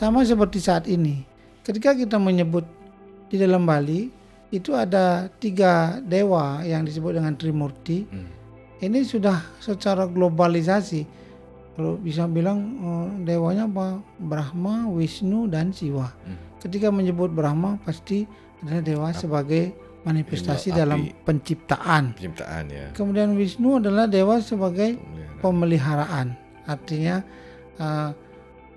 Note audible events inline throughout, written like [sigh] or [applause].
sama seperti saat ini. Ketika kita menyebut di dalam Bali itu ada tiga dewa yang disebut dengan Trimurti. Hmm. Ini sudah secara globalisasi. Kalau bisa bilang eh, dewanya apa? Brahma, Wisnu dan Siwa. Hmm. Ketika menyebut Brahma pasti adalah dewa sebagai manifestasi Api. dalam penciptaan. Penciptaan ya. Kemudian Wisnu adalah dewa sebagai Pemeliharaan. pemeliharaan. Artinya eh,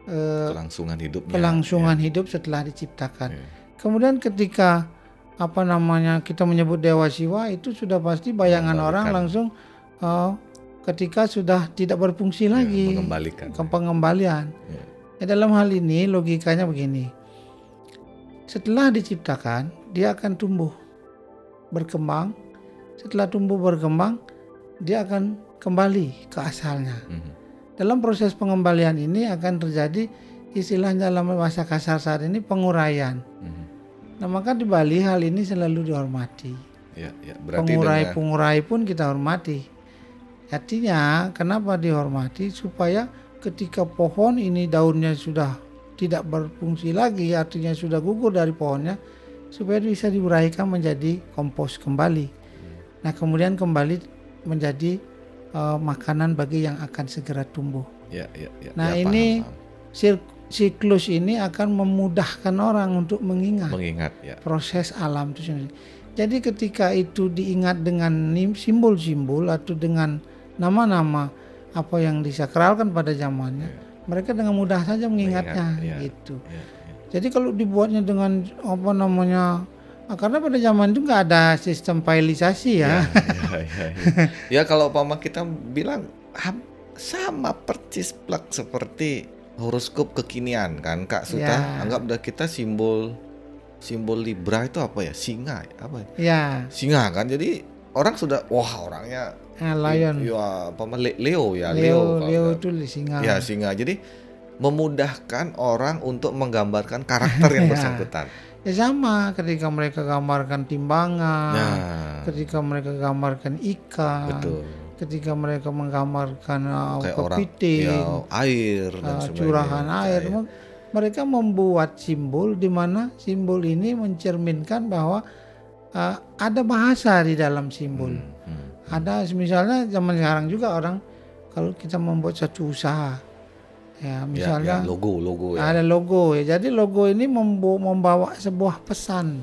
eh, kelangsungan hidupnya. kelangsungan hidup setelah diciptakan. Ya. Kemudian ketika apa namanya kita menyebut dewa Siwa itu sudah pasti bayangan orang langsung eh, ketika sudah tidak berfungsi Ya, lagi mengembalikan. ke pengembalian. Ya. Ya, dalam hal ini logikanya begini. Setelah diciptakan, dia akan tumbuh, berkembang. Setelah tumbuh berkembang, dia akan kembali ke asalnya. Mhm. Dalam proses pengembalian ini akan terjadi istilahnya dalam bahasa kasar saat ini penguraian. Mhm. Nah, maka di Bali hal ini selalu dihormati. Ya, ya. Berarti dengan Pengurai-pengurai pun kita hormati. Artinya, kenapa dihormati? Supaya ketika pohon ini daunnya sudah tidak berfungsi lagi, artinya sudah gugur dari pohonnya, supaya bisa diuraikan menjadi kompos kembali. Nah, kemudian kembali menjadi eh, makanan bagi yang akan segera tumbuh. ya, ya, ya. Nah, Ya, paham, ini paham. Sir- siklus ini akan memudahkan orang untuk mengingat mengingat ya. proses alam itu sendiri. Jadi ketika itu diingat dengan simbol-simbol atau dengan nama-nama apa yang disakralkan pada zamannya, mereka dengan mudah saja mengingatnya Mengingat, ya. gitu. Ya, ya. Jadi kalau dibuatnya dengan apa namanya ah, karena pada zaman itu nggak ada sistem failisasi ya. ya, ya, ya. Ya, kalau Pama kita bilang sama percis plak seperti horoskop kekinian kan Kak Suta Ya. anggap dah kita simbol simbol Libra itu apa ya singa ya? apa ya? Ya, singa kan jadi orang sudah wah orangnya ah, lion. ya apa Leo ya Leo, kalau Leo nggak- itu singa. ya singa jadi memudahkan orang untuk menggambarkan karakter yang [laughs] Ya. bersangkutan Ya sama ketika mereka gambarkan timbangan, nah ketika mereka gambarkan ikan, betul ketika mereka menggambarkan uh, kepiting, ya air dan uh, curahan air, Air. Mereka membuat simbol di mana simbol ini mencerminkan bahwa uh, ada bahasa di dalam simbol. Hmm, hmm. Ada misalnya zaman sekarang juga orang kalau kita membuat satu usaha, ya Ya, misalnya ya, logo logo ya ada logo ya. Jadi logo ini membawa sebuah pesan.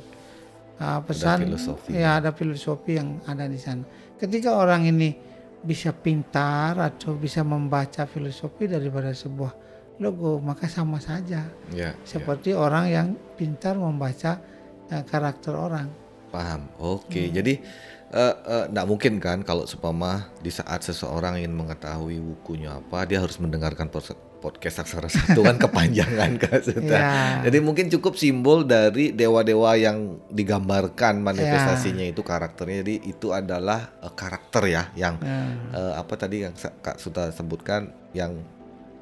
Ah, pesan filosofi. ya ada filosofi yang ada di sana. Ketika orang ini bisa pintar atau bisa membaca filosofi daripada sebuah logo, maka sama saja ya, ya. seperti orang yang pintar membaca eh, karakter orang. Paham. Oke, Hmm. jadi tidak mungkin kan kalau supama di saat seseorang ingin mengetahui bukunya apa, dia harus mendengarkan podcast Aksara Satu kan [laughs] kepanjangan kan. Suta. Ya. Jadi mungkin cukup simbol dari dewa-dewa yang digambarkan manifestasinya itu karakternya. Jadi itu adalah eh, karakter ya yang Ya. eh, apa tadi yang Kak Suta sebutkan yang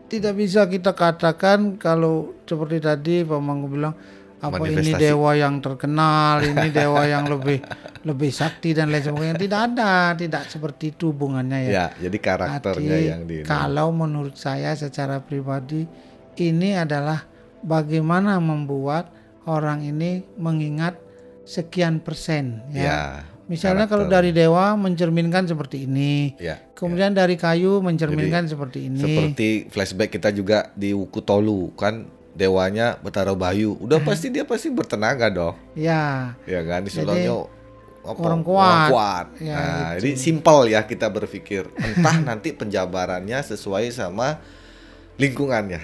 Tidak bisa kita katakan kalau seperti tadi Pak Mangku bilang apa ini dewa yang terkenal, ini dewa yang lebih [laughs] lebih sakti dan lain sebagainya. Tidak ada, tidak seperti itu hubungannya ya. ya jadi karakternya Arti, yang di kalau menurut saya secara pribadi ini adalah bagaimana membuat orang ini mengingat sekian persen ya. ya Misalnya kalau karakter. dari dewa mencerminkan seperti ini, ya kemudian dari kayu mencerminkan seperti ini. Seperti flashback kita juga di Wuku Tolu kan dewanya Betara Bayu. Udah [laughs] pasti dia pasti bertenaga dong. Ya, Ya kan istilahnya apa, orang kuat. kuat. Ya, nah, jadi simpel ya kita berpikir. Entah [laughs] nanti penjabarannya sesuai sama lingkungannya.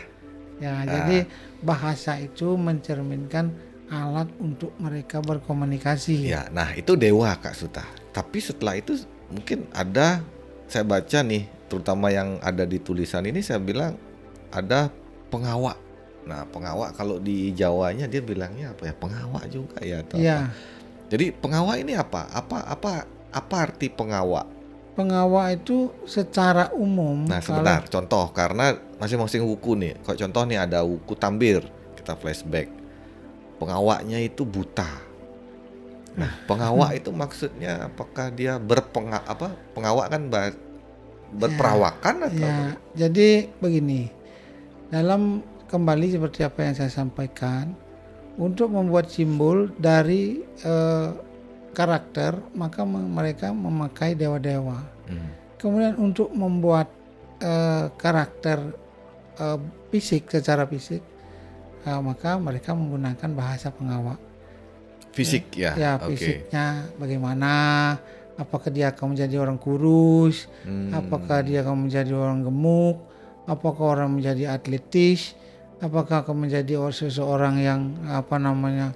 Ya, Ah. jadi bahasa itu mencerminkan alat untuk mereka berkomunikasi. Ya, nah itu dewa Kak Suta. Tapi setelah itu mungkin ada saya baca nih, terutama yang ada di tulisan ini saya bilang ada pengawak. Nah, pengawak kalau di Jawanya dia bilangnya apa ya? Pengawak juga ya atau apa? Ya, Jadi pengawak ini apa? Apa apa apa arti pengawak? pengawak itu secara umum Nah, kalau- sebentar, contoh karena masing-masing wuku nih. Kalau contoh nih ada wuku Tambir, kita flashback. Pengawaknya itu buta. Nah, [laughs] pengawak itu maksudnya apakah dia berpenga apa? Pengawak kan ba- berperawakan atau Ya, jadi begini. Dalam kembali seperti apa yang saya sampaikan untuk membuat simbol dari eh, karakter maka me- mereka memakai dewa-dewa. Hmm. Kemudian untuk membuat eh, karakter eh, fisik secara fisik eh, maka mereka menggunakan bahasa pengawak. Fisik ya. Ya Oke. fisiknya bagaimana? Apakah dia akan menjadi orang kurus? Hmm. Apakah dia akan menjadi orang gemuk? Apakah orang menjadi atletis? Apakah akan menjadi or- seseorang yang apa namanya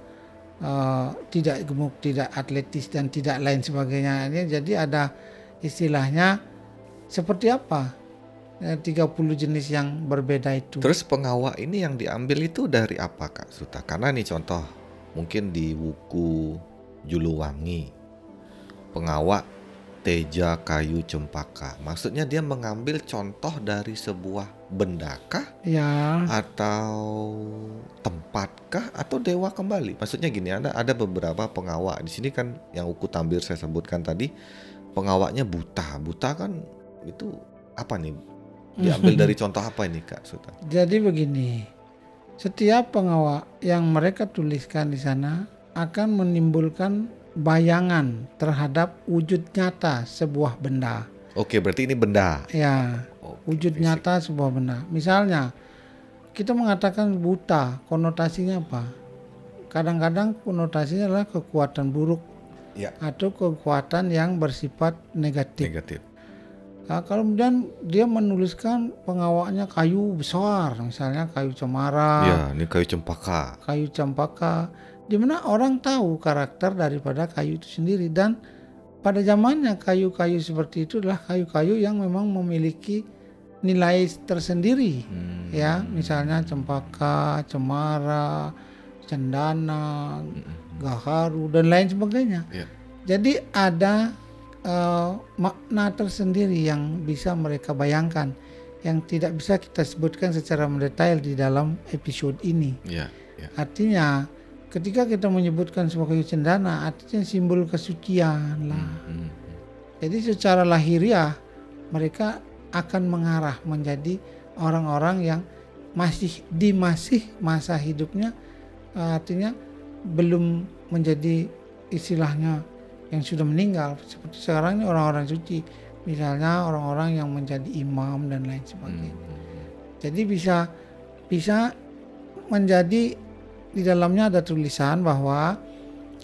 eh, tidak gemuk, tidak atletis dan tidak lain sebagainya? Ini jadi ada istilahnya seperti apa? Eh, 30 jenis yang berbeda itu. Terus pengawak ini yang diambil itu dari apa Kak Suta? Karena nih contoh mungkin di buku Juluwangi pengawak teja kayu cempaka. Maksudnya dia mengambil contoh dari sebuah bendakah Ya, atau tempatkah atau dewa kembali? Maksudnya gini ada ada beberapa pengawak di sini kan yang Uku Tambir saya sebutkan tadi pengawaknya buta. Buta kan itu apa nih? Diambil [laughs] dari contoh apa ini Kak Suta? jadi begini. Setiap pengawak yang mereka tuliskan di sana akan menimbulkan bayangan terhadap wujud nyata sebuah benda. Oke, berarti ini benda. Ya, wujud fisik. nyata sebuah benda. Misalnya, kita mengatakan buta, konotasinya apa? Kadang-kadang konotasinya adalah kekuatan buruk Ya, atau kekuatan yang bersifat negatif. negatif. Nah, kalau kemudian dia menuliskan pengawaknya kayu besar, misalnya kayu cemara, Ya, ini kayu cempaka. kayu cempaka, di mana orang tahu karakter daripada kayu itu sendiri dan pada zamannya kayu-kayu seperti itu adalah kayu-kayu yang memang memiliki nilai tersendiri Hmm. ya misalnya cempaka, cemara, cendana, gaharu dan lain sebagainya. Ya. Jadi ada eh, makna tersendiri yang bisa mereka bayangkan yang tidak bisa kita sebutkan secara mendetail di dalam episode ini. Ya, ya. Artinya ketika kita menyebutkan sebagai cendana artinya simbol kesucian lah. Hmm. Jadi secara lahiriah mereka akan mengarah menjadi orang-orang yang masih di masih masa hidupnya eh, artinya belum menjadi istilahnya yang sudah meninggal seperti sekarang ini orang-orang suci misalnya orang-orang yang menjadi imam dan lain sebagainya. Hmm. Jadi bisa bisa menjadi di dalamnya ada tulisan bahwa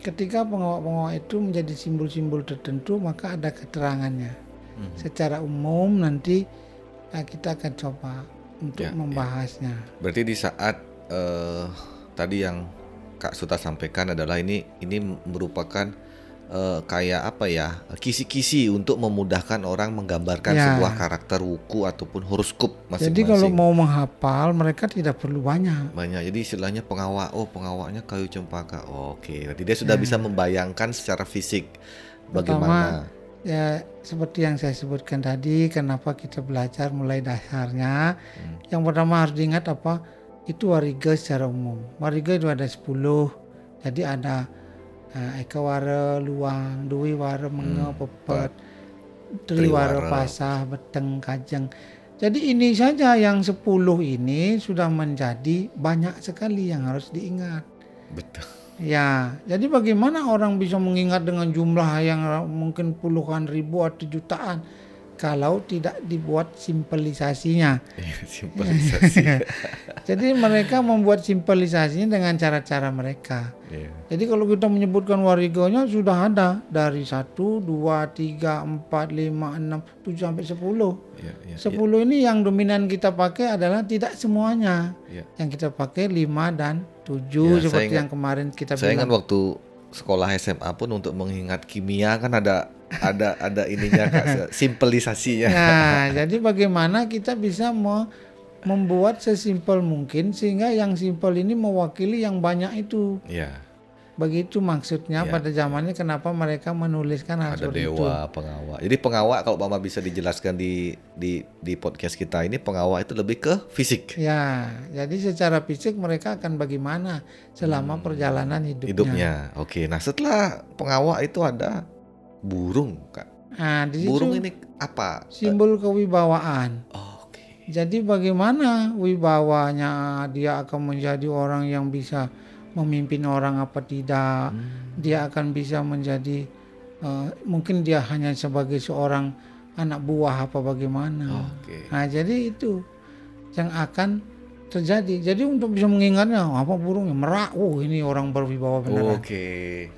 ketika pengawak-pengawak itu menjadi simbol-simbol tertentu maka ada keterangannya. Hmm. Secara umum nanti eh, kita akan coba untuk Ya, ya. membahasnya. Berarti di saat eh, tadi yang Kak Suta sampaikan adalah ini ini merupakan eh, kayak apa ya kisi-kisi untuk memudahkan orang menggambarkan Ya. sebuah karakter wuku ataupun horoskop masing-masing. Jadi kalau mau menghafal mereka tidak perlu banyak. banyak jadi istilahnya pengawak oh pengawaknya kayu cempaka oke berarti dia sudah bisa membayangkan secara fisik bagaimana Ya seperti yang saya sebutkan tadi kenapa kita belajar mulai dasarnya. Hmm. Yang pertama harus diingat apa? Itu wariga secara umum. Wariga itu ada 10. Jadi ada Eka Wara, Luang, Dwi Wara, Menge, Pepet, Triwara, Triwara. Pasah, Beteng, Kajeng. Jadi ini saja yang 10 ini sudah menjadi banyak sekali yang harus diingat. betul Ya, jadi bagaimana orang bisa mengingat dengan jumlah yang mungkin puluhan ribu atau jutaan kalau tidak dibuat simpelisasinya. Iya, simpelisasi [laughs] Jadi mereka membuat simpelisasinya dengan cara-cara mereka. Iya. Jadi kalau kita menyebutkan warigonya sudah ada dari 1, 2, 3, 4, 5, 6, 7 sampai 10. Iya, iya, 10 ini yang dominan kita pakai adalah tidak semuanya. iya. Yang kita pakai 5 dan 7 Ya, saya seperti ingat- yang kemarin kita saya ingat bilang. waktu sekolah SMA pun untuk mengingat kimia kan ada ada ada ininya kak [laughs] simpelisasinya Nah, jadi bagaimana kita bisa me- membuat sesimpel mungkin sehingga yang simpel ini mewakili yang banyak itu. ya Begitu maksudnya Ya, pada zamannya kenapa mereka menuliskan hal ada seperti itu. dewa pengawak jadi pengawak kalau mama bisa dijelaskan di di di podcast kita ini pengawak itu lebih ke fisik Ya, jadi secara fisik mereka akan bagaimana selama perjalanan hidupnya. Hmm. hidupnya oke nah setelah pengawak itu ada burung kak Nah, di situ burung ini apa simbol kewibawaan. Oh, oke Jadi bagaimana wibawanya dia akan menjadi orang yang bisa memimpin orang apa tidak? Hmm. Dia akan bisa menjadi eh, mungkin dia hanya sebagai seorang anak buah apa bagaimana? Oke. Nah, jadi itu yang akan terjadi. Jadi untuk bisa mengingatnya apa burungnya merak, oh ini orang berwibawa beneran. Oke.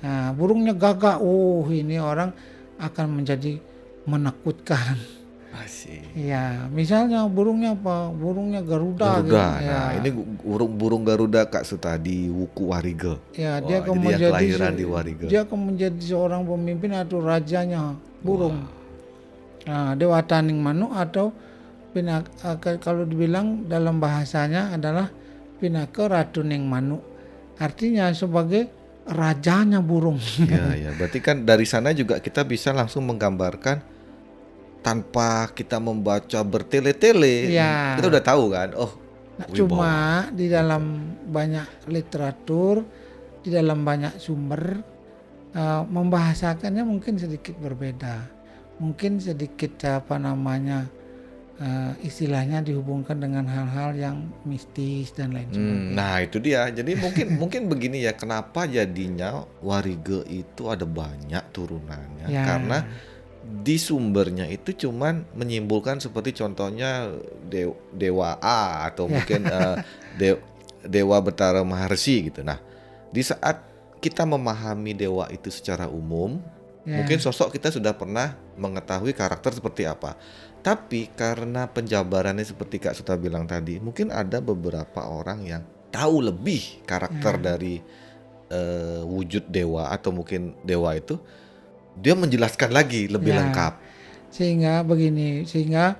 Nah, burungnya gagak, oh ini orang akan menjadi menakutkan. Masih. Ya, misalnya burungnya apa? Burungnya Garuda. gitu. Garuda. Ya, Nah, ini burung burung Garuda Kak Suta di Wuku Warige. ya Wah, dia akan yang menjadi kelahiran di Warige. dia akan menjadi seorang pemimpin atau rajanya burung. Nah, Dewa Taning Manu atau pinak eh, kalau dibilang dalam bahasanya adalah Pinaka Ratuning Manu. Artinya sebagai rajanya burung. Ya, ya. Berarti kan dari sana juga kita bisa langsung menggambarkan tanpa kita membaca bertele-tele. Iya. Kita udah tahu kan. Oh, Nah, cuma di dalam banyak literatur, di dalam banyak sumber eh, membahasakannya mungkin sedikit berbeda. Mungkin sedikit apa namanya eh, istilahnya dihubungkan dengan hal-hal yang mistis dan lain Hmm, sebagainya. nah itu dia. Jadi mungkin [laughs] mungkin begini ya, kenapa jadinya Warige itu ada banyak turunannya? Ya. Karena di sumbernya itu cuman menyimpulkan seperti contohnya de- dewa A atau Ya. mungkin eh, de- dewa Betara Maharsi gitu. Nah, di saat kita memahami dewa itu secara umum, Ya. mungkin sosok kita sudah pernah mengetahui karakter seperti apa. Tapi karena penjabarannya seperti Kak Suta bilang tadi, mungkin ada beberapa orang yang tahu lebih karakter Ya. dari eh, wujud dewa atau mungkin dewa itu, dia menjelaskan lagi lebih Ya. lengkap. Sehingga begini, sehingga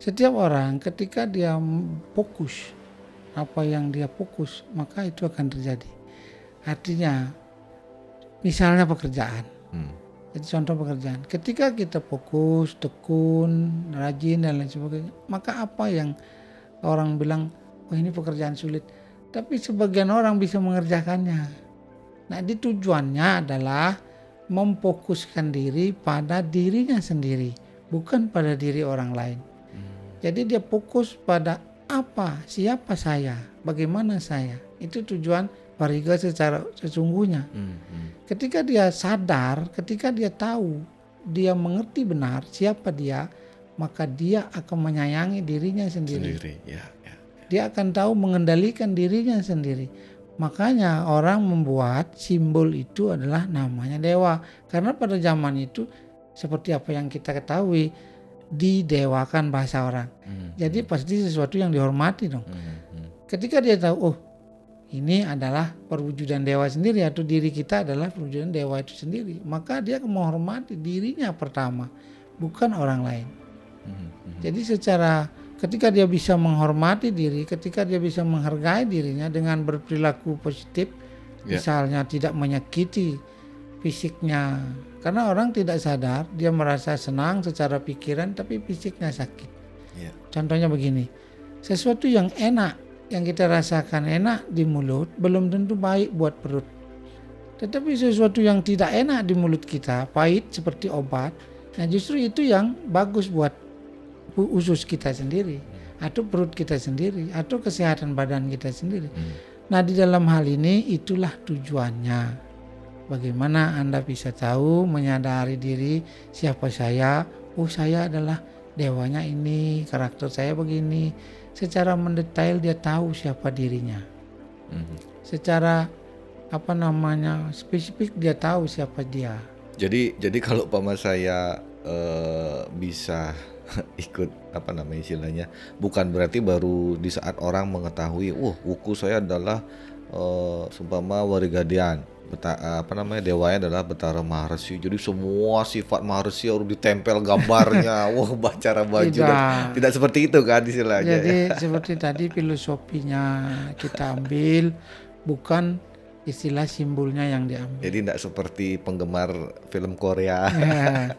setiap orang ketika dia fokus apa yang dia fokus, maka itu akan terjadi. Artinya misalnya pekerjaan. Hmm. Jadi contoh pekerjaan. Ketika kita fokus, tekun, rajin dan lain sebagainya, maka apa yang orang bilang, "Oh, ini pekerjaan sulit." Tapi sebagian orang bisa mengerjakannya. Nah, di tujuannya adalah memfokuskan diri pada dirinya sendiri, bukan pada diri orang lain. Jadi dia fokus pada apa, siapa saya, bagaimana saya. Itu tujuan Pariga secara sesungguhnya. Hmm, hmm. Ketika dia sadar, ketika dia tahu, dia mengerti benar siapa dia, maka dia akan menyayangi dirinya sendiri. Sendiri, ya, ya. Dia akan tahu mengendalikan dirinya sendiri. Makanya orang membuat simbol itu adalah namanya dewa. Karena pada zaman itu seperti apa yang kita ketahui didewakan bahasa orang. Hmm, Jadi pasti sesuatu yang dihormati dong. hmm, hmm. Ketika dia tahu, oh ini adalah perwujudan dewa sendiri atau diri kita adalah perwujudan dewa itu sendiri, maka dia menghormati dirinya pertama, bukan orang lain. Hmm, hmm. Jadi secara ketika dia bisa menghormati diri, ketika dia bisa menghargai dirinya dengan berperilaku positif, Ya. misalnya tidak menyakiti fisiknya, karena orang tidak sadar dia merasa senang secara pikiran tapi fisiknya sakit. Ya. Contohnya begini, sesuatu yang enak yang kita rasakan enak di mulut belum tentu baik buat perut. Tetapi sesuatu yang tidak enak di mulut kita, pahit seperti obat, nah justru itu yang bagus buat usus kita sendiri, atau perut kita sendiri, atau kesehatan badan kita sendiri. Hmm. Nah di dalam hal ini itulah tujuannya. Bagaimana Anda bisa tahu, menyadari diri siapa saya, oh saya adalah dewanya ini, karakter saya begini. Secara mendetail dia tahu siapa dirinya. Hmm. Secara apa namanya spesifik dia tahu siapa dia. Jadi jadi kalau pama saya eh, bisa [laughs] ikut apa namanya istilahnya bukan berarti baru di saat orang mengetahui wah wuku saya adalah eh, sumpama warigadian Beta, apa namanya dewanya adalah Betara Maharsi jadi semua sifat Maharsi harus ditempel gambarnya [laughs] wah bacara baju dan- Tidak. tidak seperti itu kan istilahnya Jadi ya. [laughs] seperti tadi filosofinya kita ambil bukan istilah simbolnya yang diambil. jadi tidak seperti penggemar film Korea Ya,